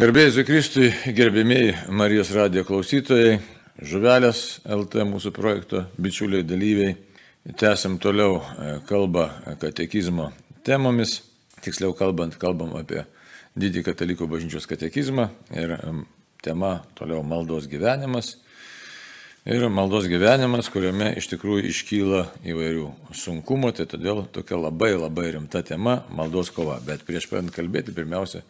Gerbėjai Kristui, gerbėmiai Marijos radijo klausytojai, Žuvelės LT mūsų projekto bičiuliai dalyviai, tęsim toliau e, kalbą katekizmo temomis, tiksliau kalbant, kalbam apie didį katalikų bažnyčios katekizmą ir tema toliau maldos gyvenimas. Ir maldos gyvenimas, kuriame iš tikrųjų iškyla įvairių sunkumų, tai todėl tokia labai labai rimta tema - maldos kova. Bet prieš pradant kalbėti, pirmiausia,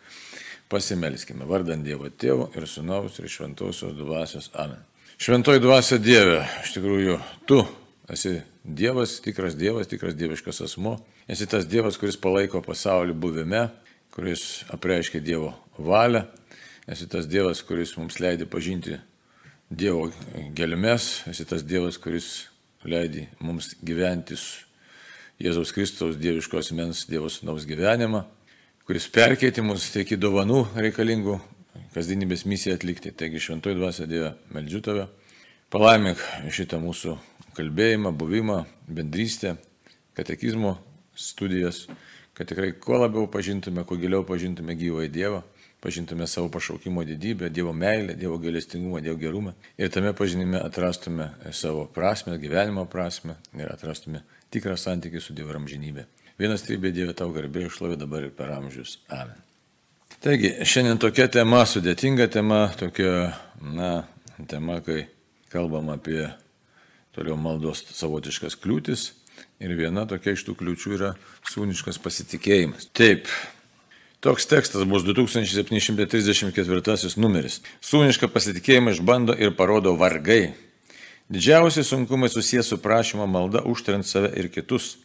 Pasimelskime vardant Dievo Tėvo ir Sūnaus ir Šventosios Dvasios. Amen. Šventoji Dvasia Dieve, iš tikrųjų, tu esi Dievas, tikras Dievas, tikras dieviškas asmo. Esi tas Dievas, kuris palaiko pasaulį buvime, kuris apreiškia Dievo valią. Esi tas Dievas, kuris mums leidė pažinti Dievo gelmes. Esi tas Dievas, kuris leidė mums gyventi Jėzaus Kristaus dieviškos mens Dievo Sūnaus gyvenimą kuris perkeitė mus tiek į dovanų reikalingų kasdienybės misiją atlikti. Taigi šventoji dvasia Dieve, meldžiu tave, palaimink šitą mūsų kalbėjimą, buvimą, bendrystę, katekizmo studijas, kad tikrai kuo labiau pažintume, kuo giliau pažintume gyvąjį Dievą, pažintume savo pašaukimo didybę, Dievo meilę, Dievo gailestingumą, Dievo gerumą ir tame pažinime atrastume savo prasme, gyvenimo prasme ir atrastume tikrą santykį su Dievo amžinybė. Vienas trybė Dieve tau garbė išlovė dabar ir per amžius. Amen. Taigi, šiandien tokia tema, sudėtinga tema, tokia, na, tema, kai kalbam apie toliau maldos savotiškas kliūtis. Ir viena tokia iš tų kliūčių yra sūniškas pasitikėjimas. Taip, toks tekstas bus 2734 numeris. Sūnišką pasitikėjimą išbando ir parodo vargai. Didžiausi sunkumai susijęs su prašymo malda užtrint save ir kitus.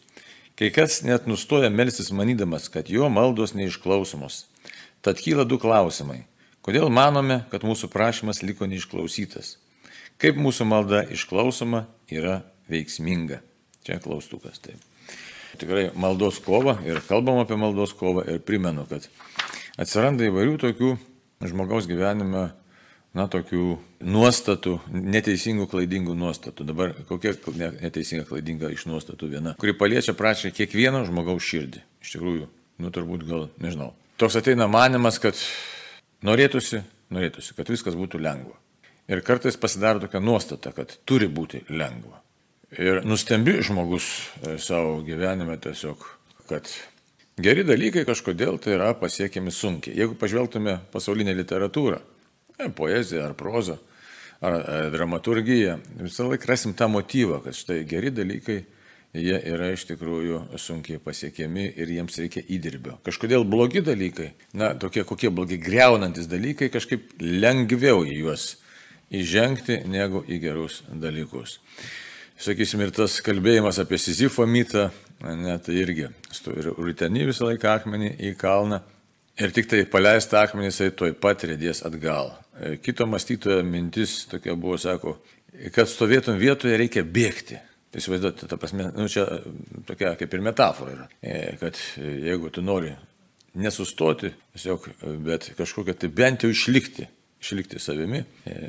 Kai kas net nustoja melsis manydamas, kad jo maldos neišklausomos. Tad kyla du klausimai. Kodėl manome, kad mūsų prašymas liko neišklausytas? Kaip mūsų malda išklausoma yra veiksminga? Čia klaustukas taip. Tikrai maldos kova ir kalbam apie maldos kovą ir primenu, kad atsiranda įvairių tokių žmogaus gyvenime na, tokių nuostatų, neteisingų, klaidingų nuostatų. Dabar kokia neteisinga, klaidinga iš nuostatų viena, kuri paliečia prašė kiekvieno žmogaus širdį. Iš tikrųjų, nu turbūt gal, nežinau. Toks ateina manimas, kad norėtųsi, norėtųsi, kad viskas būtų lengva. Ir kartais pasidaro tokia nuostata, kad turi būti lengva. Ir nustembi žmogus e, savo gyvenime tiesiog, kad geri dalykai kažkodėl tai yra pasiekiami sunkiai. Jeigu pažvelgtume pasaulinę literatūrą, poezija ar proza, ar e, dramaturgija, visą laiką rasim tą motyvą, kad štai geri dalykai, jie yra iš tikrųjų sunkiai pasiekiami ir jiems reikia įdirbio. Kažkodėl blogi dalykai, na, tokie kokie blogi greunantis dalykai, kažkaip lengviau į juos įžengti negu į gerus dalykus. Sakysim, ir tas kalbėjimas apie Sizifo mitą, net tai irgi, ir rūtenį visą laiką akmenį į kalną ir tik tai paleista akmenį jisai toj pat rėdės atgal. E, kito mąstytojo mintis tokia buvo, sako, kad stovėtum vietoje reikia bėgti. Tai įsivaizduoti, ta prasme, nu, čia e, tokia kaip ir metafora yra, e, kad jeigu tu nori nesustoti, tiesiog, bet kažkokia tai bent jau išlikti, išlikti savimi,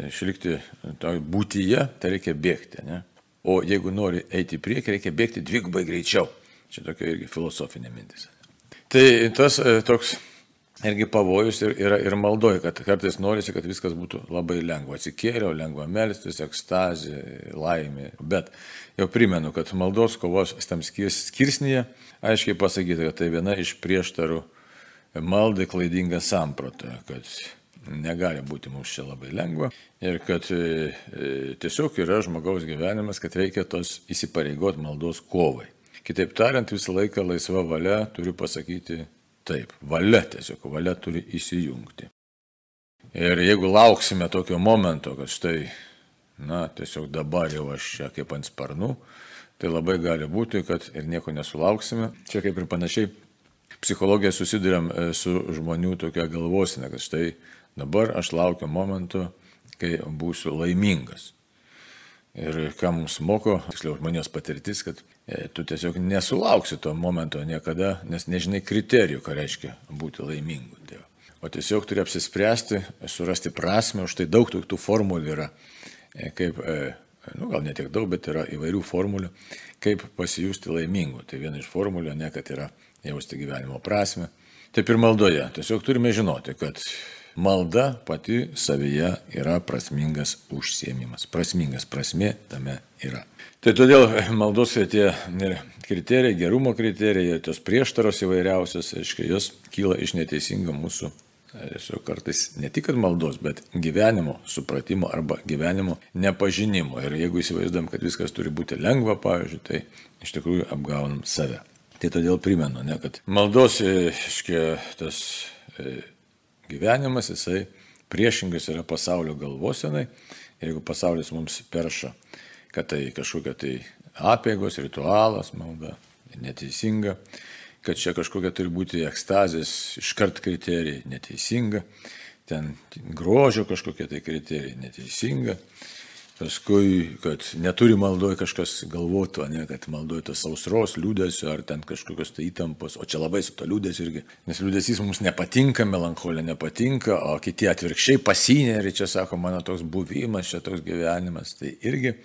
išlikti toj būtyje, tai reikia bėgti. Ne? O jeigu nori eiti į priekį, reikia bėgti dvigubai greičiau. Čia tokia irgi filosofinė mintis. Tai tas toks irgi pavojus ir, yra ir maldoji, kad kartais norisi, kad viskas būtų labai lengva. Atsikėliau, lengva melstis, ekstazė, laimė. Bet jau primenu, kad maldos kovos tam skirsnyje aiškiai pasakyta, kad tai viena iš prieštarų maldai klaidinga samprata, kad negali būti mums čia labai lengva ir kad e, e, tiesiog yra žmogaus gyvenimas, kad reikia tos įsipareigot maldos kovai. Kitaip tariant, visą laiką laisva valia turiu pasakyti Taip, valia tiesiog, valia turi įsijungti. Ir jeigu lauksime tokio momento, kad štai, na, tiesiog dabar jau aš čia kaip ant sparnų, tai labai gali būti, kad ir nieko nesulauksime. Čia kaip ir panašiai psichologija susidurėm e, su žmonių tokia galvosinė, kad štai dabar aš laukiu momento, kai būsiu laimingas. Ir ką mums moko, tiksliau, žmonijos patirtis, kad tu tiesiog nesulauksi to momento niekada, nes nežinai kriterijų, ką reiškia būti laimingu. Dievu. O tiesiog turi apsispręsti, surasti prasme, už tai daug tų, tų formulių yra, e, kaip, e, nu, gal ne tiek daug, bet yra įvairių formulių, kaip pasijusti laimingu. Tai viena iš formulių, ne kad yra jausti gyvenimo prasme. Taip ir maldoje. Tiesiog turime žinoti, kad malda pati savyje yra prasmingas užsiemimas. Prasmingas prasme tame yra. Tai todėl maldos tie kriterijai, gerumo kriterijai, tos prieštaros įvairiausios, aiškiai, jos kyla iš neteisingo mūsų Tiesiog kartais ne tik maldos, bet gyvenimo supratimo arba gyvenimo nepažinimo. Ir jeigu įsivaizduom, kad viskas turi būti lengva, pavyzdžiui, tai iš tikrųjų apgaunam save. Tai todėl primenu, ne, kad maldos, iškia, tas e, gyvenimas, jisai priešingas yra pasaulio galvosenai. Jeigu pasaulis mums perša, kad tai kažkokia tai apėgos, ritualas, malda, neteisinga, kad čia kažkokia turi būti ekstazės iškart kriterijai neteisinga, ten grožio kažkokie tai kriterijai neteisinga, paskui, kad neturi maldoj kažkas galvotų, ne, kad maldoj tos sausros, liūdėsio ar ten kažkokios tai įtampos, o čia labai su to liūdėsiu irgi, nes liūdėsys mums nepatinka, melancholija nepatinka, o kiti atvirkščiai pasinė ir čia sako, mano toks buvimas, čia toks gyvenimas, tai irgi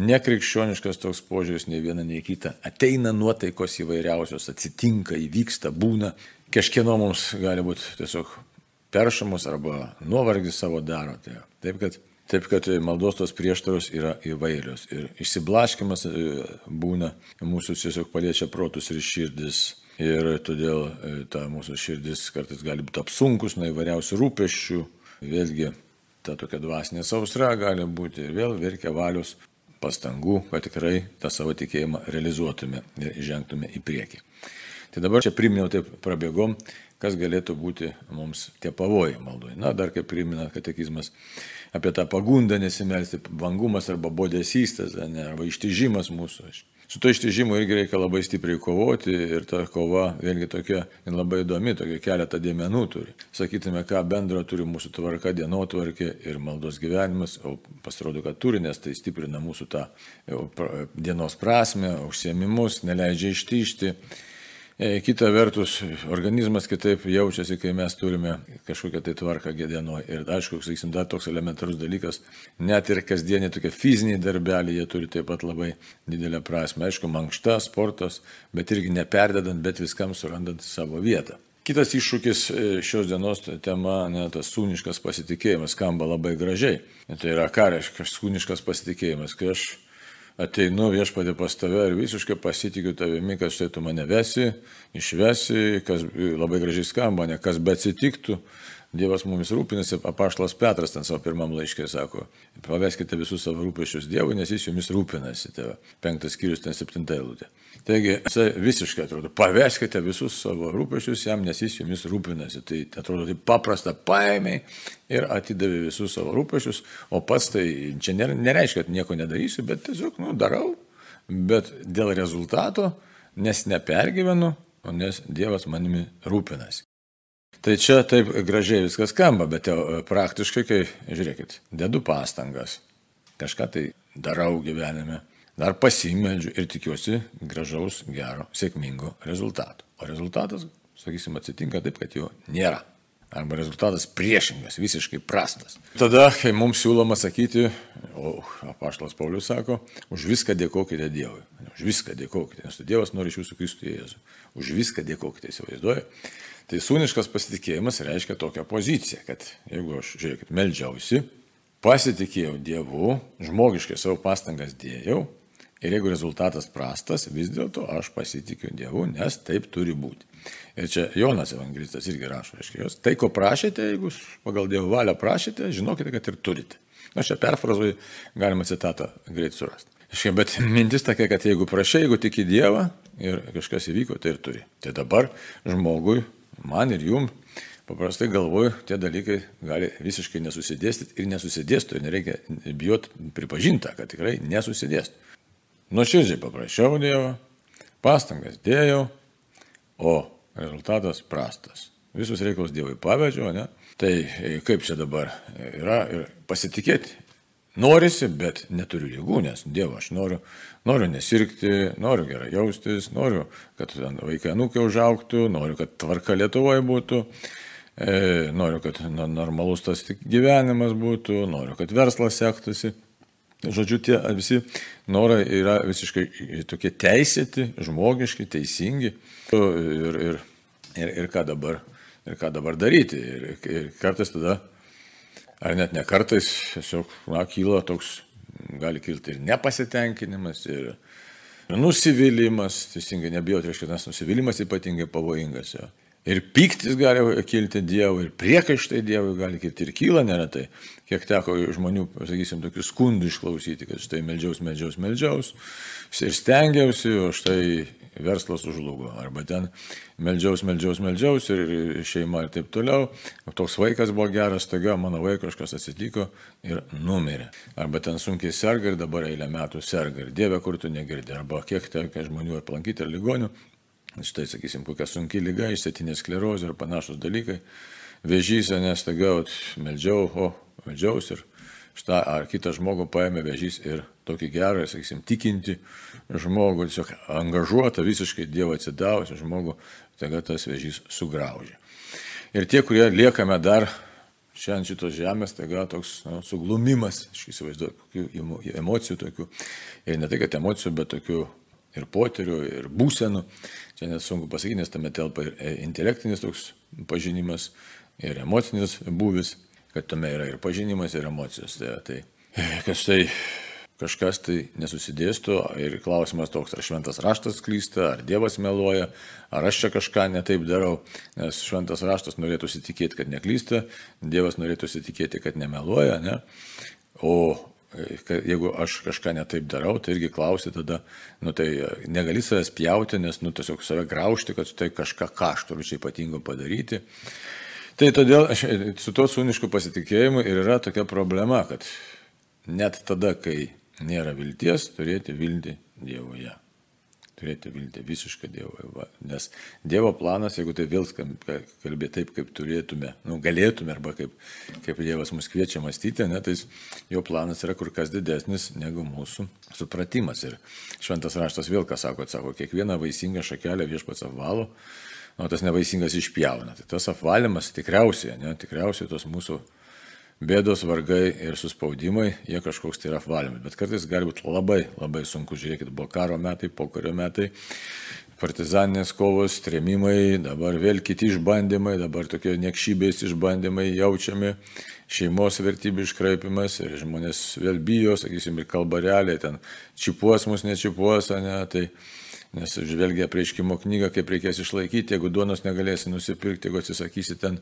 nekrikščioniškas toks požiūris, nei viena, nei kita. Ateina nuotaikos įvairiausios, atsitinka, įvyksta, būna, kažkieno mums gali būti tiesiog peršamos arba nuovargis savo daro. Tai, taip kad Taip kad maldos tos prieštaros yra įvairios. Ir išsiblaškimas e, būna, mūsų tiesiog paliečia protus ir širdis. Ir todėl e, ta mūsų širdis kartais gali būti apsunkus nuo įvairiausių rūpeščių. Vėlgi ta tokia dvasinė sausra gali būti ir vėl verkia valios pastangų, kad tikrai tą savo tikėjimą realizuotume ir žengtume į priekį. Tai dabar čia priminiau taip prabėgom, kas galėtų būti mums tie pavojai maldoje. Na, dar kaip primina katekizmas apie tą pagundą nesimelsti, vangumas arba bodesystas, ne, arba ištižimas mūsų. Su to ištižimu irgi reikia labai stipriai kovoti ir ta kova vėlgi tokia labai įdomi, tokia keletą dėmenų turi. Sakytume, ką bendro turi mūsų tvarka, dienotvarkė ir maldos gyvenimas, o pasirodo, kad turi, nes tai stiprina mūsų tą dienos prasme, užsiemimus, neleidžia ištišti E, kita vertus, organizmas kitaip jaučiasi, kai mes turime kažkokią tai tvarką gėdienoje. Ir aišku, sakysim, dar toks elementarus dalykas, net ir kasdienį tokie fiziniai darbeliai, jie turi taip pat labai didelę prasme. Aišku, mankšta, sportas, bet irgi neperdedant, bet viskam surandant savo vietą. Kitas iššūkis e, šios dienos tema, ne, tas sūniškas pasitikėjimas, skamba labai gražiai. Tai yra ką reiškia sūniškas pasitikėjimas, kai aš ateinu viešpatį pas tave ir visiškai pasitikiu tavimi, kad štai tu mane vesi, išvesi, kas labai gražiai skamba, ne kas be atsitiktų, Dievas mumis rūpinasi, apaštalas Petras ten savo pirmam laiškė sako, paveskite visus savo rūpešius Dievui, nes jis jumis rūpinasi. Tai penktas skyrius, ten septinta eilutė. Taigi, visiškai atrodo, paveskite visus savo rūpešius jam, nes jis jumis rūpinasi. Tai atrodo, tai paprasta paėmė ir atidavė visus savo rūpešius, o pats tai čia nereiškia, kad nieko nedarysiu, bet tiesiog, nu, darau, bet dėl rezultato, nes nepergyvenu, nes Dievas manimi rūpinasi. Tai čia taip gražiai viskas skamba, bet e, praktiškai, kai, žiūrėkit, dedu pastangas, kažką tai darau gyvenime, dar pasimeldžiu ir tikiuosi gražaus, gero, sėkmingo rezultato. O rezultatas, sakysim, atsitinka taip, kad jo nėra. Arba rezultatas priešingas, visiškai prastas. Tada, kai mums siūloma sakyti, o apaštalas Paulius sako, už viską dėkokite Dievui. Už viską dėkokite, nes Dievas nori iš jūsų Kristų Jėzų. Už viską dėkokite, įsivaizduoju. Tai sūniškas pasitikėjimas reiškia tokią poziciją, kad jeigu aš, žiūrėkit, melžiausi, pasitikėjau Dievu, žmogiškai savo pastangas dėjau ir jeigu rezultatas prastas, vis dėlto aš pasitikiu Dievu, nes taip turi būti. Ir čia Jonas Evangelistas irgi rašo, reiškia, jos, tai ko prašėte, jeigu pagal Dievo valią prašėte, žinokite, kad ir turite. Aš čia perfrazuoju, galima citatą greit surasti. Iškai, bet mintis tokia, kad jeigu prašai, jeigu tiki Dievą ir kažkas įvyko, tai ir turi. Tai dabar žmogui man ir jum, paprastai galvoju, tie dalykai gali visiškai nesusidėstyti ir nesusidėstų, ir nereikia bijot pripažinti, kad tikrai nesusidėstų. Nuoširdžiai paprašiau Dievo, pastangas dėjau, o rezultatas prastas. Visus reikalus Dievui pavedžiau, ne? Tai kaip čia dabar yra ir pasitikėti Norisi, bet neturiu jėgų, nes Dievo aš noriu, noriu nesirgti, noriu gerai jaustis, noriu, kad vaikai anūkiai užauktų, noriu, kad tvarka Lietuvoje būtų, e, noriu, kad normalus tas gyvenimas būtų, noriu, kad verslas sektųsi. Žodžiu, tie visi norai yra visiškai tokie teisėti, žmogiški, teisingi. Ir, ir, ir, ir ką dabar ir ką dabar daryti. Ir, ir kartais tada, ar net ne kartais, tiesiog, na, kyla toks, gali kilti ir nepasitenkinimas, ir nusivylimas, teisingai nebijoti, reiškia, tas nusivylimas ypatingai pavojingas. Jo. Ir piktis gali kilti Dievui, ir priekaištai Dievui gali kilti, ir kyla neretai. Kiek teko žmonių, sakysim, tokių skundų išklausyti, kad štai meldžiaus, meldžiaus, meldžiaus, ir stengiausi, o štai verslas užlugo. Arba ten meldžiaus, meldžiaus, meldžiaus, ir šeima ir taip toliau. Toks vaikas buvo geras, taigi mano vaikas kažkas atsitiko ir numirė. Arba ten sunkiai serga ir dabar eilę metų serga. Ir Dieve, kur tu negirdi. Arba kiek tenka žmonių aplankyti ir ligonių, štai, sakysim, kokia sunki lyga, išsėtinė sklerozė ir panašus dalykai, vėžys, nes taiga, meldžiau, o, meldžiaus ir štai, ar kitą žmogų paėmė vėžys ir tokį gerą, sakysim, tikinti žmogų, tiesiog angažuotą, visiškai Dievo atsidavusią žmogų, taiga tas vėžys sugraužė. Ir tie, kurie liekame dar šiandien šitos žemės, taiga toks nu, suglumimas, aš įsivaizduoju, kokių emocijų tokių, ir ne tai, kad emocijų, bet tokių ir poterių, ir būsenų. Čia net sunku pasakyti, nes tame telpa ir e, intelektinis toks pažinimas, ir emocinis būvis, kad tame yra ir pažinimas, ir emocijos. Tai, tai kad štai kažkas tai nesusidėstų ir klausimas toks, ar šventas raštas klysta, ar Dievas meluoja, ar aš čia kažką netaip darau, nes šventas raštas norėtų įsitikėti, kad neklysta, Dievas norėtų įsitikėti, kad nemeluoja, ne? o jeigu aš kažką netaip darau, tai irgi klausti tada, nu tai negali savęs pjauti, nes, nu tiesiog save graužti, kad tai kažką ką aš turiu čia ypatingo padaryti. Tai todėl aš, su to sūnišku pasitikėjimu ir yra tokia problema, kad net tada, kai nėra vilties, turėti viltį Dievoje turėti viltį visišką Dievą. Nes Dievo planas, jeigu tai vėl kalbė taip, kaip turėtume, nu, galėtume, arba kaip, kaip Dievas mus kviečia mąstyti, ne, tai jo planas yra kur kas didesnis negu mūsų supratimas. Ir šventas raštas vėl ką sako, sako, kiekvieną vaisingą šakelę viešpats apvalo, o tas nevaisingas išpjauna. Tai tas apvalimas tikriausiai, ne, tikriausiai tos mūsų bėdos, vargai ir suspaudimai, jie kažkoks tai yra apvalymas. Bet kartais gali būti labai, labai sunku. Žiūrėkit, buvo karo metai, pokario metai, partizaninės kovos, trėmimai, dabar vėl kiti išbandymai, dabar tokie niekšybės išbandymai jaučiami, šeimos vertybių iškraipimas ir žmonės vėl bijo, sakysim, ir kalba realiai, ten čipuos mus, nečipuos, ne, tai nes žvelgia prieškimo knygą, kaip reikės išlaikyti, jeigu duonos negalėsi nusipirkti, jeigu atsisakysi ten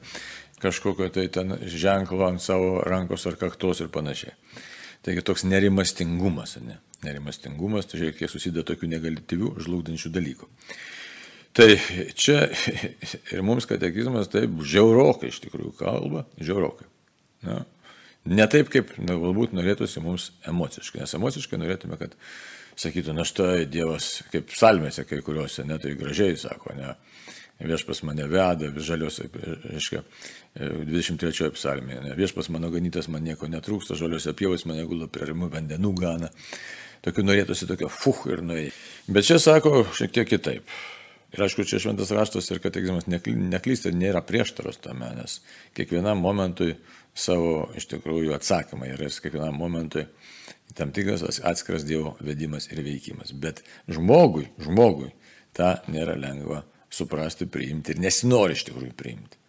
kažkokio tai ten ženklo ant savo rankos ar kaktos ir panašiai. Taigi toks nerimastingumas, ne? Nerimastingumas, tai žiūrėk, kiek susideda tokių negatyvių, žlugdančių dalykų. Tai čia ir mums katekizmas taip žiaurokai iš tikrųjų kalba, žiaurokai. Na, ne taip, kaip na, galbūt norėtųsi mums emociškai, nes emociškai norėtume, kad sakytų, na štai Dievas, kaip psalmėse kai kuriuose, net tai gražiai sako, ne, viešpas mane veda, žaliuose, reiškia, 23 psalmėje. Ne? Viešpas mano ganytas man nieko netrūksta, žaliuose pievos mane gula prie rimų vandenų gana. Tokių norėtųsi tokio fuh ir nuėjai. Bet čia sako šiek tiek kitaip. Ir aišku, čia šventas raštas ir katekizmas neklysta nėra prieštaros tame, nes kiekvienam momentui savo iš tikrųjų atsakymai yra kiekvienam momentui tam tikras atskiras Dievo vedimas ir veikimas. Bet žmogui, žmogui tą nėra lengva suprasti, priimti ir nesinori iš tikrųjų priimti.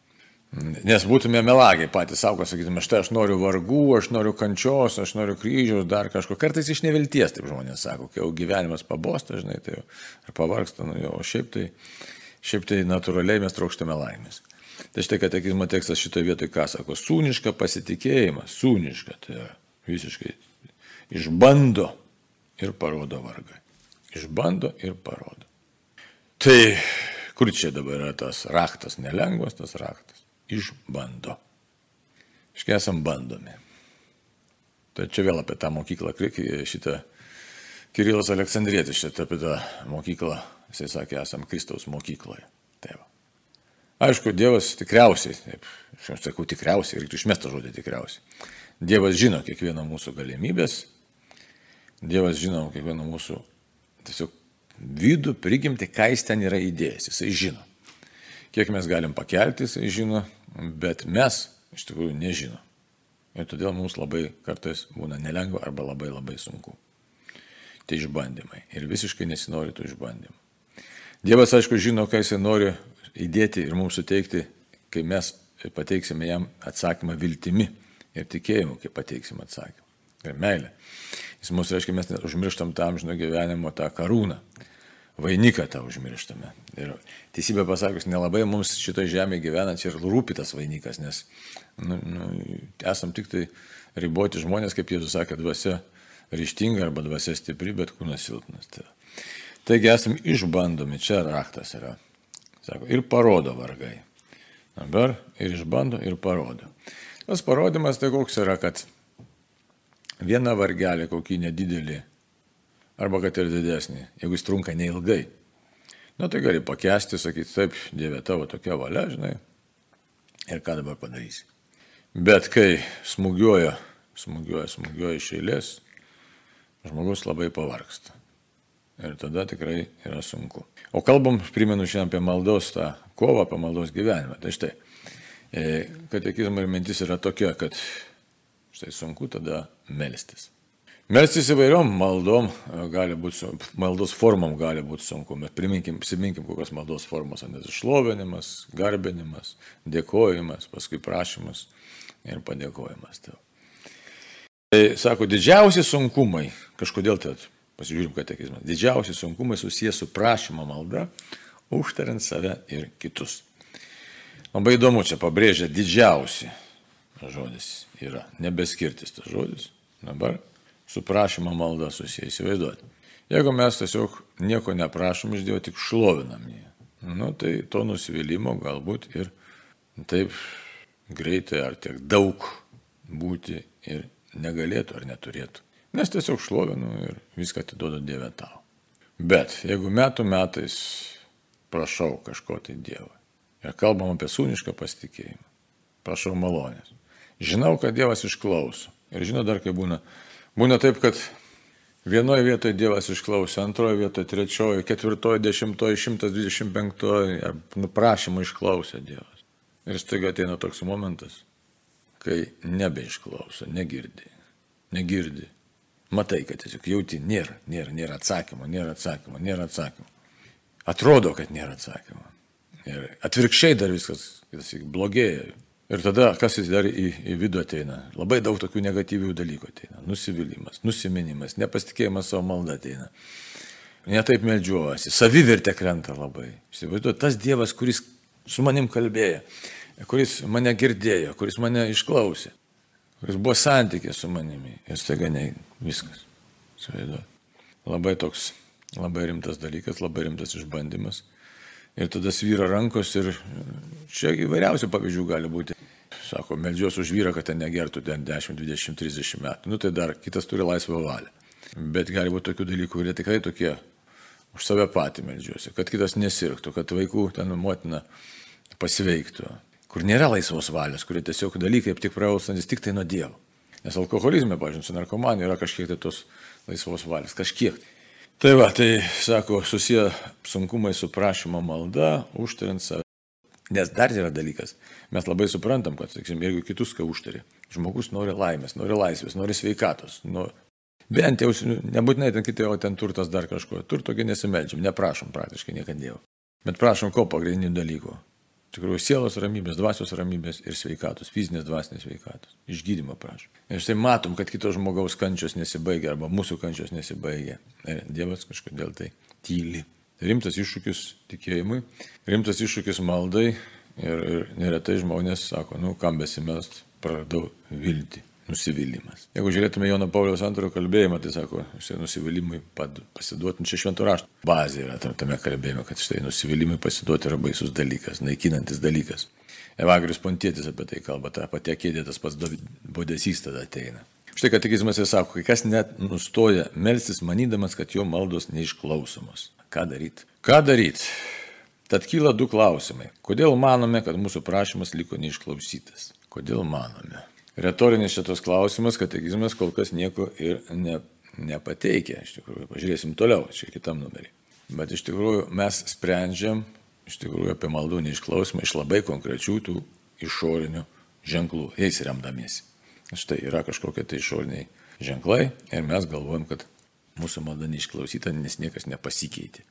Nes būtume melagiai patys savo, sakytume, štai aš noriu vargų, aš noriu kančios, aš noriu kryžiaus, dar kažko. Kartais iš nevilties, taip žmonės sako, kai jau gyvenimas pabosta, žinai, tai jau, ar pavargsta, nu jau, o šiaip tai, šiaip tai natūraliai mes trokštame laimės. Tai štai katekizmo tekstas šitoje vietoje ką sako, sūniška pasitikėjimą, sūniška, tai yra visiškai išbando ir parodo vargą. Išbando ir parodo. Tai Kur čia dabar yra tas raktas, nelengvas tas raktas? Išbando. Iškai esam bandomi. Tai čia vėl apie tą mokyklą, šitą Kirilas Aleksandrietis, šitą apie tą mokyklą, jisai sakė, esam Kristaus mokykloje. Tai va. Aišku, Dievas tikriausiai, taip, aš sakau tikriausiai, reiktų išmestą žodį tikriausiai. Dievas žino kiekvieną mūsų galimybės, Dievas žino kiekvieną mūsų tiesiog vidų, prigimti, ką jis ten yra įdėjęs, jisai žino. Kiek mes galim pakelti, jisai žino, bet mes iš tikrųjų nežino. Ir todėl mums labai kartais būna nelengva arba labai labai sunku. Tai išbandymai. Ir visiškai nesinori tų išbandymų. Dievas, aišku, žino, ką jisai nori įdėti ir mums suteikti kai mes pateiksime jam atsakymą viltimi ir tikėjimu, kai pateiksime atsakymą. Ir meilė. Jis mūsų reiškia, mes užmirštam tą amžino gyvenimo tą karūną. Vainiką tą užmirštame. Ir teisybė pasakius, nelabai mums šitoje žemėje gyvenant ir rūpi tas vainikas, nes nu, nu, esam tik tai riboti žmonės, kaip Jėzus sakė, dvasia ryštinga arba dvasia stipri, bet kūnas silpnas. Tai. Taigi esam išbandomi, čia raktas yra. Sako, ir parodo vargai. Dabar ir išbando, ir parodo. Tas parodimas tai koks yra, kad viena vargelė kokį nedidelį, arba kad ir didesnį, jeigu jis trunka neilgai. Na tai gali pakesti, sakyti, taip, Dieve tavo tokia valia, žinai, ir ką dabar padarysi. Bet kai smūgiuoja, smūgiuoja, smūgiuoja iš eilės, žmogus labai pavarksta. Ir tada tikrai yra sunku. O kalbam, primenu šiandien apie maldos tą kovą, apie maldos gyvenimą. Tai štai, e, katekizmo ir mintis yra tokia, kad štai sunku tada melstis. Melstis įvairiom maldom e, gali būti, maldos formom gali būti sunku. Mes priminkim, prisiminkim, kokios maldos formos, nes išlovinimas, garbinimas, dėkojimas, paskui prašymas ir padėkojimas. Tai sako, didžiausi sunkumai, kažkodėl tai Pasižiūrim katekizmą. Didžiausi sunkumai susijęs su prašymo malda, užtariant save ir kitus. Labai įdomu, čia pabrėžia didžiausi žodis yra, nebeskirtis tas žodis. Dabar su prašymo malda susiję įsivaizduoti. Jeigu mes tiesiog nieko neprašom iš Dievo, tik šlovinam jį, nu, tai to nusivylimo galbūt ir taip greitai ar tiek daug būti ir negalėtų ar neturėtų. Nes tiesiog šlovinu ir viską atiduodu Dievę tau. Bet jeigu metų metais prašau kažko tai Dievą ir kalbam apie sūnišką pasitikėjimą, prašau malonės. Žinau, kad Dievas išklauso. Ir žinau dar, kai būna. Būna taip, kad vienoje vietoje Dievas išklauso, antroje vietoje, trečioje, ketvirtoje, dešimtoje, šimtas dvidešimt penktoje, nuprašymą išklausė Dievas. Ir staiga ateina toks momentas, kai nebeišklauso, negirdi. Negirdi. Matai, kad tiesiog jauti, nėra, nėra, nėra atsakymo, nėra atsakymo, nėra atsakymo. Atrodo, kad nėra atsakymo. Ir atvirkščiai dar viskas blogėja. Ir tada, kas jis dar į, į vidų ateina? Labai daug tokių negatyvių dalykų ateina. Nusivylimas, nusiminimas, nepasitikėjimas savo maldą ateina. Netaip melžiuosi, savivertė krenta labai. Įsivaizduoju, tas Dievas, kuris su manim kalbėjo, kuris mane girdėjo, kuris mane išklausė kuris buvo santykė su manimi. Ir staiga ne viskas. Suvaiduoju. Labai toks, labai rimtas dalykas, labai rimtas išbandymas. Ir tada svyra rankos ir čia įvairiausių pavyzdžių gali būti. Sako, melžiuosi už vyrą, kad ten negertų ten 10, 20, 30 metų. Nu tai dar kitas turi laisvą valią. Bet gali būti tokių dalykų, kurie tikrai tokie už save patį melžiuosi, kad kitas nesirgtų, kad vaikų ten motina pasveiktų kur nėra laisvos valios, kurie tiesiog dalykai tik praausantis tik tai nuo Dievo. Nes alkoholizme, pažiūrėjau, su narkomanija yra kažkiek tai tos laisvos valios, kažkiek. Tai va, tai sako, susiję sunkumai su prašymo malda, užtariant save. Nes dar yra dalykas, mes labai suprantam, kad, sakysim, jeigu kitus ką užtari, žmogus nori laimės, nori laisvės, nori sveikatos, nu, bent jau, nebūtinai ten kitai, o ten turtas dar kažko, turtogi nesimeldžiam, neprašom praktiškai niekada Dievo. Bet prašom ko pagrindinių dalykų tikrųjų sielos ramybės, dvasios ramybės ir sveikatos, fizinės dvasinės sveikatos. Išgydymo prašom. Ir štai matom, kad kito žmogaus kančios nesibaigia arba mūsų kančios nesibaigia. Ir Dievas kažkodėl tai tyli. Rimtas iššūkis tikėjimui, rimtas iššūkis maldai ir, ir neretai žmonės sako, nu kam besimest, praradau viltį nusivylimas. Jeigu žiūrėtume Jono Pauliaus antrojo kalbėjimą, tai sako, štai nusivylimui pasiduoti, čia šventų raštų bazė yra tame kalbėjime, kad štai nusivylimui pasiduoti yra baisus dalykas, naikinantis dalykas. Evagrius Pontėtis apie tai kalba, ta pati kėdė, tas pats bodesys tada ateina. Štai katekizmas ir sako, kai kas net nustoja melstis, manydamas, kad jo maldos neišklausomos. Ką daryti? Ką daryti? Tad kyla du klausimai. Kodėl manome, kad mūsų prašymas liko neišklausytas? Kodėl manome? Retorinis šitas klausimas, katekizmas kol kas nieko ir ne, nepateikia. Iš tikrųjų, pažiūrėsim toliau, čia kitam numerį. Bet iš tikrųjų mes sprendžiam iš tikrųjų apie maldų neišklausimą iš labai konkrečių tų išorinių ženklų, jais remdamiesi. Štai yra kažkokie tai išoriniai ženklai ir mes galvojam, kad mūsų malda neišklausyta, nes niekas nepasikeitė.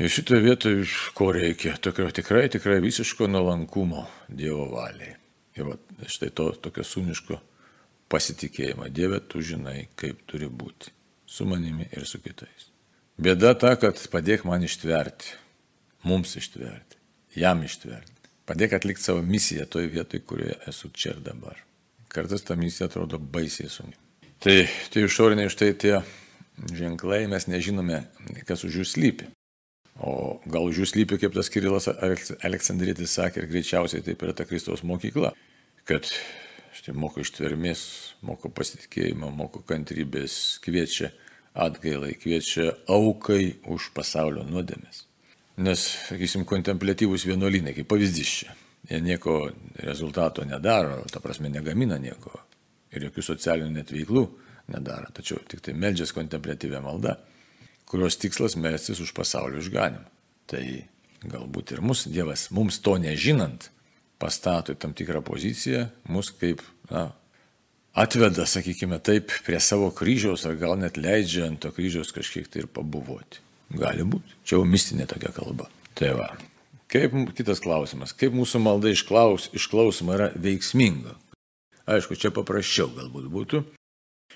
Ir šitoje vietoje ko reikia? Tokio tikrai, tikrai visiško nuolankumo Dievo valiai. Ir va, štai to tokio sūniško pasitikėjimo. Dieve, tu žinai, kaip turi būti. Su manimi ir su kitais. Bėda ta, kad padėk man ištverti. Mums ištverti. Jam ištverti. Padėk atlikti savo misiją toje vietoje, kurioje esu čia ir dabar. Kartais ta misija atrodo baisiai sunki. Tai, tai išoriniai štai tie ženklai, mes nežinome, kas už jų slypi. O gal už jų slypi, kaip tas Kirilas Aleksandrėtis sakė, ir greičiausiai taip yra ta Kristaus mokykla, kad štai moko ištvermės, moko pasitikėjimo, moko kantrybės, kviečia atgailai, kviečia aukai už pasaulio nuodėmės. Nes, sakysim, kontemplatyvus vienuolinai, kaip pavyzdys čia, jie nieko rezultato nedaro, ta prasme negamina nieko ir jokių socialinių net veiklų nedaro, tačiau tik tai meldžias kontemplatyvę maldą kurios tikslas melstis už pasaulio išganimą. Tai galbūt ir mus Dievas, mums to nežinant, pastato į tam tikrą poziciją, mus kaip na, atveda, sakykime taip, prie savo kryžiaus ar gal net leidžia ant to kryžiaus kažkiek tai ir pabuvoti. Gali būti. Čia jau mistinė tokia kalba. Tai va. Kaip kitas klausimas, kaip mūsų malda išklaus, išklausoma yra veiksminga? Aišku, čia paprasčiau galbūt būtų.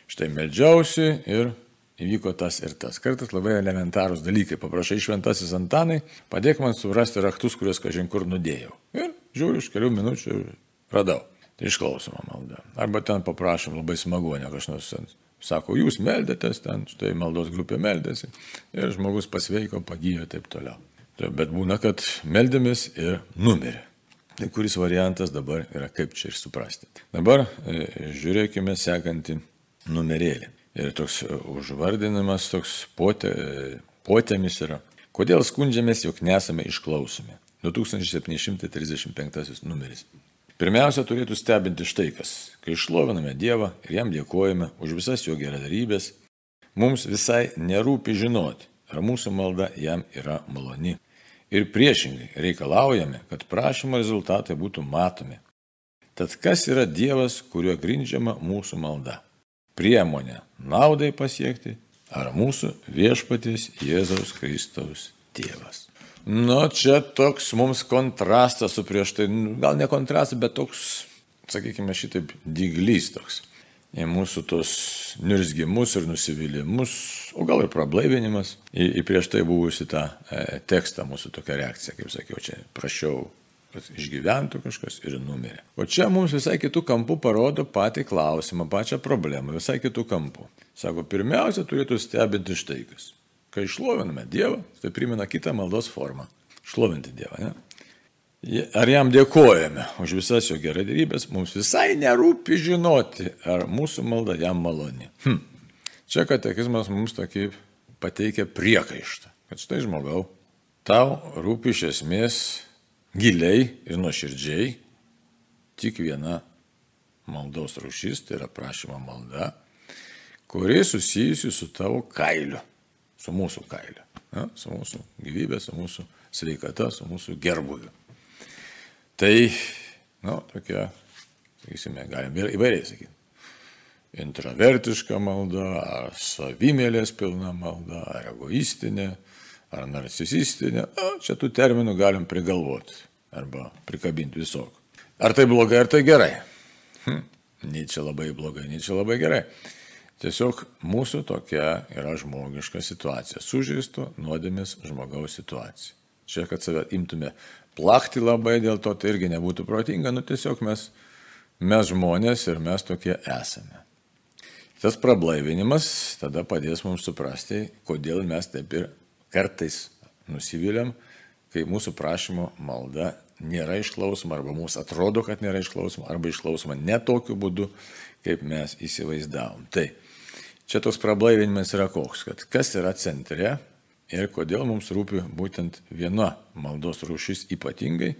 Štai meldžiausi ir įvyko tas ir tas. Kartais labai elementarūs dalykai. Paprašai šventasis Antanai, padėk man surasti raktus, kuriuos kažin kur nudėjau. Ir žiūriu, iš kelių minučių radau. Tai išklausoma malda. Arba ten paprašom labai smagu, ne kažkas nors sako, jūs meldėtės, ten štai maldos grupė meldėsi ir žmogus pasveiko, pagyjo ir taip toliau. Bet būna, kad meldėmės ir numirė. Tai kuris variantas dabar yra kaip čia ir suprasti. Dabar e, žiūrėkime sekantį numerėlį. Ir toks e, užvardinimas, toks potė, potėmis yra. Kodėl skundžiamės, jog nesame išklausomi? 2735 numeris. Pirmiausia, turėtų stebinti štai kas. Kai išloviname Dievą ir jam dėkojame už visas jo geradarybės, mums visai nerūpi žinoti, ar mūsų malda jam yra maloni. Ir priešingai reikalaujame, kad prašymo rezultatai būtų matomi. Tad kas yra Dievas, kuriuo grindžiama mūsų malda? priemonė naudai pasiekti, ar mūsų viešpatis Jėzaus Kristaus tėvas. Nu, čia toks mums kontrastas su prieš tai, nu, gal ne kontrastas, bet toks, sakykime, šitaip dyglys toks. Į mūsų tos nirzgimus ir nusivylimus, o gal ir prablaivinimas, į, į prieš tai buvusi tą e, tekstą mūsų tokia reakcija, kaip sakiau, čia prašiau kad išgyventų kažkas ir numirė. O čia mums visai kitų kampų parodo patį klausimą, pačią problemą, visai kitų kampų. Sako, pirmiausia, turėtų stebinti štai kas. Kai išloviname Dievą, tai primena kitą maldos formą. Šlovinti Dievą, ne? Ar jam dėkojame už visas jo geradarybės, mums visai nerūpi žinoti, ar mūsų malda jam maloni. Hm. Čia katekizmas mums tokį pateikia priekaištą, kad štai žmogau, tau rūpi iš esmės giliai ir nuoširdžiai tik viena maldos rūšis, tai yra prašymo malda, kuri susijusi su tavo kailiu, su mūsų kailiu, ja, su mūsų gyvybė, su mūsų sveikata, su mūsų gerbuviu. Tai, na, tokia, sakysime, galim įvairiai sakyti. Intravertiška malda, ar savimėlės pilna malda, ar egoistinė, ar narcisistinė, na, čia tų terminų galim prigalvoti arba prikabinti visokių. Ar tai blogai, ar tai gerai? Hm, nei čia labai blogai, nei čia labai gerai. Tiesiog mūsų tokia yra žmogiška situacija. Sužeisto nuodėmės žmogaus situacija. Čia, kad save imtume plakti labai dėl to, tai irgi nebūtų protinga, nu tiesiog mes, mes žmonės ir mes tokie esame. Tas prablaivinimas tada padės mums suprasti, kodėl mes taip ir kartais nusiviliam, kai mūsų prašymo malda nėra išklausoma, arba mums atrodo, kad nėra išklausoma, arba išklausoma ne tokiu būdu, kaip mes įsivaizdavom. Tai čia toks prablaivinimas yra koks, kad kas yra centre ir kodėl mums rūpi būtent viena maldos rūšis ypatingai,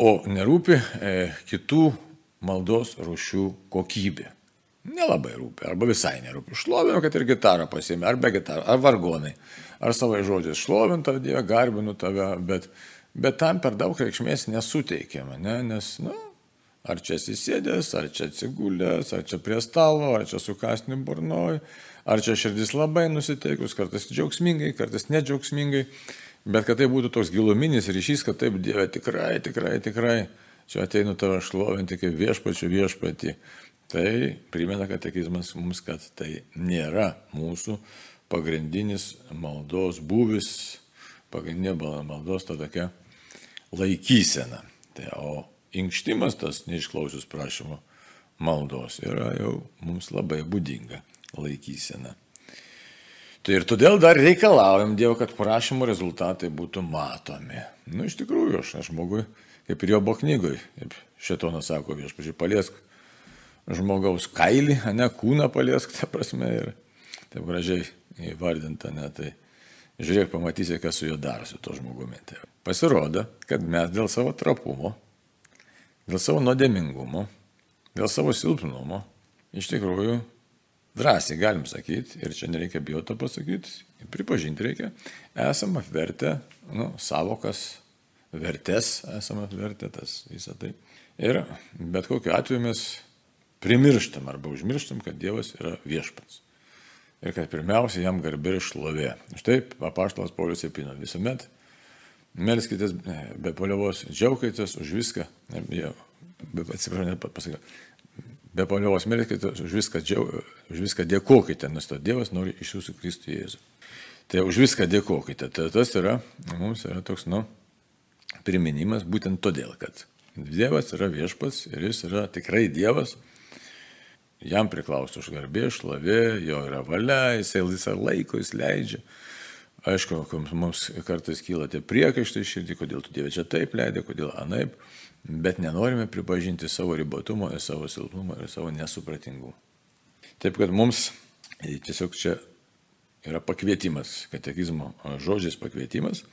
o nerūpi e, kitų maldos rūšių kokybė. Nelabai rūpi, arba visai nerūpi. Šlovinu, kad ir gitarą pasiėmė, ar be gitarą, ar vargonai, ar savai žodžiais. Šlovinu tave, Dieve, garbinu tave, bet bet tam per daug reikšmės nesuteikiama, ne? nes, nu, ar čia atsisėdęs, ar čia atsigulęs, ar čia prie stalo, ar čia su kasniu burnoj, ar čia širdis labai nusiteikus, kartais džiaugsmingai, kartais nedžiaugsmingai. Bet kad tai būtų toks giluminis ryšys, kad taip Dieve tikrai, tikrai, tikrai, čia ateinu tave šlovinti kaip viešpačių viešpatį. Tai primena katekizmas mums, kad tai nėra mūsų pagrindinis maldos būvis, pagrindinė maldos ta tokia laikysena. Tai, o inkštimas tas neišklausius prašymo maldos yra jau mums labai būdinga laikysena. Tai ir todėl dar reikalaujam Dievo, kad prašymo rezultatai būtų matomi. Nu, iš tikrųjų, aš, aš žmogui, kaip ir jo buvo knygoj, kaip šetonas sako, viešpažiai, paliesk žmogaus kailį, ne kūną paliesk, ta prasme, ir taip gražiai įvardinta, ne, tai žiūrėk, pamatysi, kas su juo darosi, to žmogumi. Tai pasirodo, kad mes dėl savo trapumo, dėl savo nuodėmingumo, dėl savo silpnumo, iš tikrųjų drąsiai galim sakyti, ir čia nereikia bijoti to pasakyti, pripažinti reikia, esam apvertę nu, savokas, vertės esam apvertę tas visą tai. Ir bet kokiu atveju mes primirštam arba užmirštam, kad Dievas yra viešpats. Ir kad pirmiausia jam garbė ir šlovė. Štai apaštalas Paulius Epino visuomet melskitės be paliovos, džiaugkitės už viską, ne, atsiprašau, net pasakiau, be paliovos melskite, už viską, džiau, už viską dėkokite, nes to Dievas nori iš jūsų Kristų Jėzų. Tai už viską dėkokite. Tai tas yra, mums yra toks, nu, priminimas būtent todėl, kad Dievas yra viešpats ir jis yra tikrai Dievas. Jam priklauso už garbė, šlovė, jo yra valia, jisai visą laiką jis leidžia. Aišku, mums kartais kyla tie priekaištai širdį, kodėl tu Dieve čia taip leidai, kodėl anaip bet nenorime pripažinti savo ribotumo ir savo silpnumo ir savo nesupratingumo. Taip kad mums tiesiog čia yra pakvietimas, katekizmo žodžiais pakvietimas,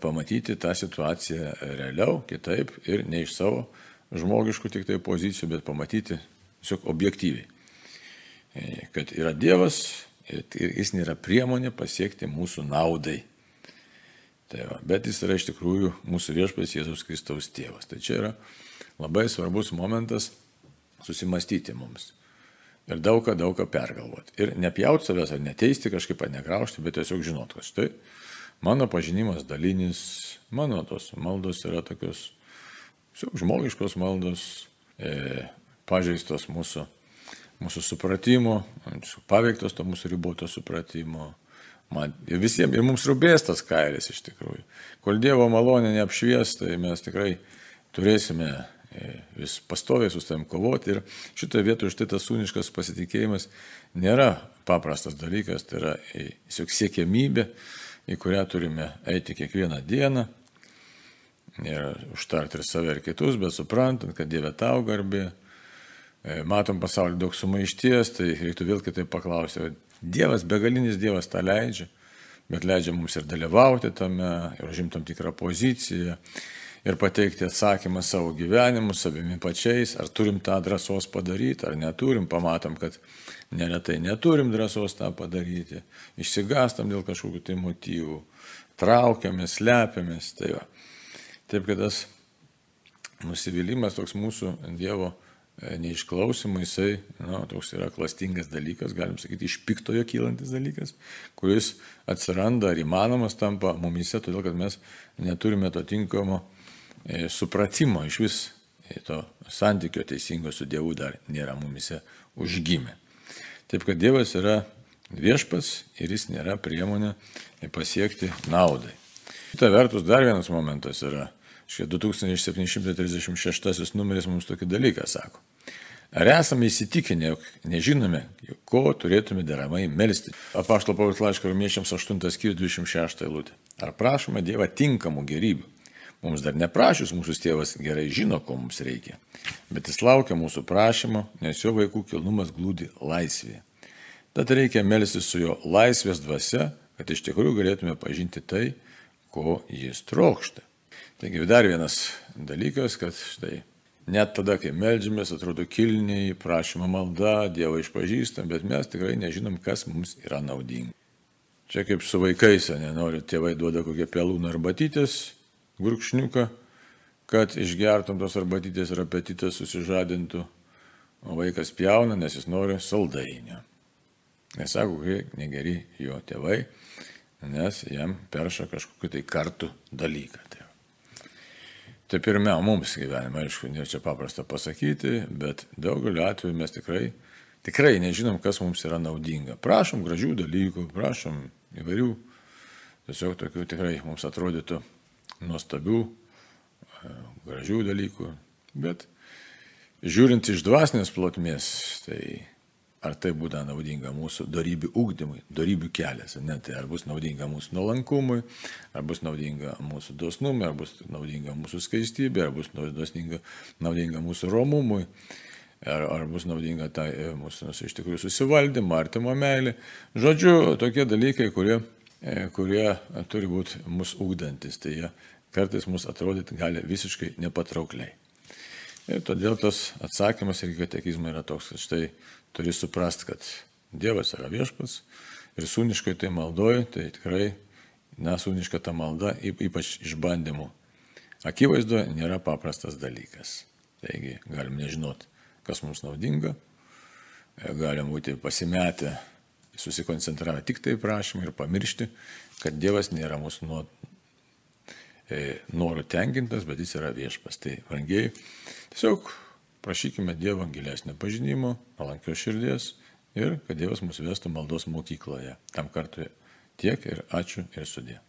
pamatyti tą situaciją realiau, kitaip ir ne iš savo žmogiškų tik tai pozicijų, bet pamatyti tiesiog objektyviai. Kad yra Dievas ir jis nėra priemonė pasiekti mūsų naudai. Tai va, bet jis yra iš tikrųjų mūsų viešpats Jėzaus Kristaus tėvas. Tai čia yra labai svarbus momentas susimastyti mums. Ir daug ką, daug ką pergalvoti. Ir nepjauti savęs ar neteisti kažkaip, ar negraužti, bet tiesiog žinot, kad štai mano pažinimas dalinis, mano tos maldos yra tokios žmogiškos maldos, e, pažeistos mūsų, mūsų supratimo, paveiktos to mūsų riboto supratimo Man, ir visiems, ir mums rūpės tas kailis iš tikrųjų. Kol Dievo malonė neapšvies, tai mes tikrai turėsime e, vis pastoviai su savim kovoti. Ir šitoje vietoje štai tas sūniškas pasitikėjimas nėra paprastas dalykas, tai yra tiesiog siekiamybė, į kurią turime eiti kiekvieną dieną. Ir užtarti ir save ir kitus, bet suprantant, kad Dieve tau garbė. E, matom pasaulį daug sumaišties, tai reiktų vėl kitaip paklausti, Dievas, begalinis Dievas tą leidžia, bet leidžia mums ir dalyvauti tame, ir užimti tam tikrą poziciją, ir pateikti atsakymą savo gyvenimu, savimi pačiais, ar turim tą drąsos padaryti, ar neturim, pamatom, kad neretai neturim drąsos tą padaryti, išsigastam dėl kažkokių tai motyvų, traukiamės, slepiamės. Tai va. Taip, kad tas nusivylimas toks mūsų Dievo E, neišklausimai, jisai, na, toks yra klastingas dalykas, galim sakyti, iš piktojo kylantis dalykas, kuris atsiranda ar įmanomas tampa mumise, todėl kad mes neturime to tinkamo e, supratimo iš vis e, to santykio teisingo su Dievu dar nėra mumise užgimę. Taip kad Dievas yra viešpas ir jis nėra priemonė pasiekti naudai. Kita vertus, dar vienas momentas yra, šie 2736 numeris mums tokį dalyką sako. Ar esame įsitikinę, jog nežinome, ko turėtume deramai melstis? Apaštalo Paulius laiško romiečiams 8 skyrius 26 eilutė. Ar prašome Dievą tinkamų gerybių? Mums dar neprašys, mūsų tėvas gerai žino, ko mums reikia. Bet jis laukia mūsų prašymo, nes jo vaikų kilnumas glūdi laisvėje. Tad reikia melstis su jo laisvės dvasia, kad iš tikrųjų galėtume pažinti tai, ko jis trokšta. Taigi dar vienas dalykas, kad štai Net tada, kai melžiamės, atrodo kilniai, prašymo malda, Dievą išpažįstam, bet mes tikrai nežinom, kas mums yra naudinga. Čia kaip su vaikais, nenori, tėvai duoda kokią pelūną arbatytės, gurkšniuką, kad išgertum tos arbatytės ir apetitas susižadintų, o vaikas pjauna, nes jis nori saldainio. Nesako, kokie negeri jo tėvai, nes jam perša kažkokį tai kartų dalyką. Tai, tai pirmia, mums gyvenime, aišku, nėra čia paprasta pasakyti, bet daugeliu atveju mes tikrai, tikrai nežinom, kas mums yra naudinga. Prašom gražių dalykų, prašom įvairių, tiesiog tokių tikrai mums atrodytų nuostabių, e, gražių dalykų, bet žiūrint iš dvasinės plotmės, tai ar tai būtų naudinga mūsų darybių ugdymui, darybių kelias, ne, tai ar bus naudinga mūsų nuolankumui, ar bus naudinga mūsų dosnumui, ar bus naudinga mūsų skaistybė, ar bus naudinga, naudinga mūsų romumui, ar, ar bus naudinga tai e, mūsų iš tikrųjų susivaldymo, artimo meilė. Žodžiu, tokie dalykai, kurie, e, kurie turi būti mūsų ugdantis, tai jie kartais mus atrodyti gali visiškai nepatraukliai. Ir todėl tas atsakymas ir katekizmai yra toks, kad štai turi suprasti, kad Dievas yra viešpats ir sūniškai tai maldoji, tai tikrai, na, sūniška ta malda, ypač išbandymų. Akivaizdu, nėra paprastas dalykas. Taigi galim nežinot, kas mums naudinga, galim būti pasimetę, susikoncentravę tik tai prašymą ir pamiršti, kad Dievas nėra mūsų norų tenkintas, bet jis yra viešpas. Tai, brangiai, tiesiog prašykime Dievo gilesnio pažinimo, palankios širdies ir kad Dievas mus vestų maldos mokykloje. Tam kartui tiek ir ačiū ir sudė.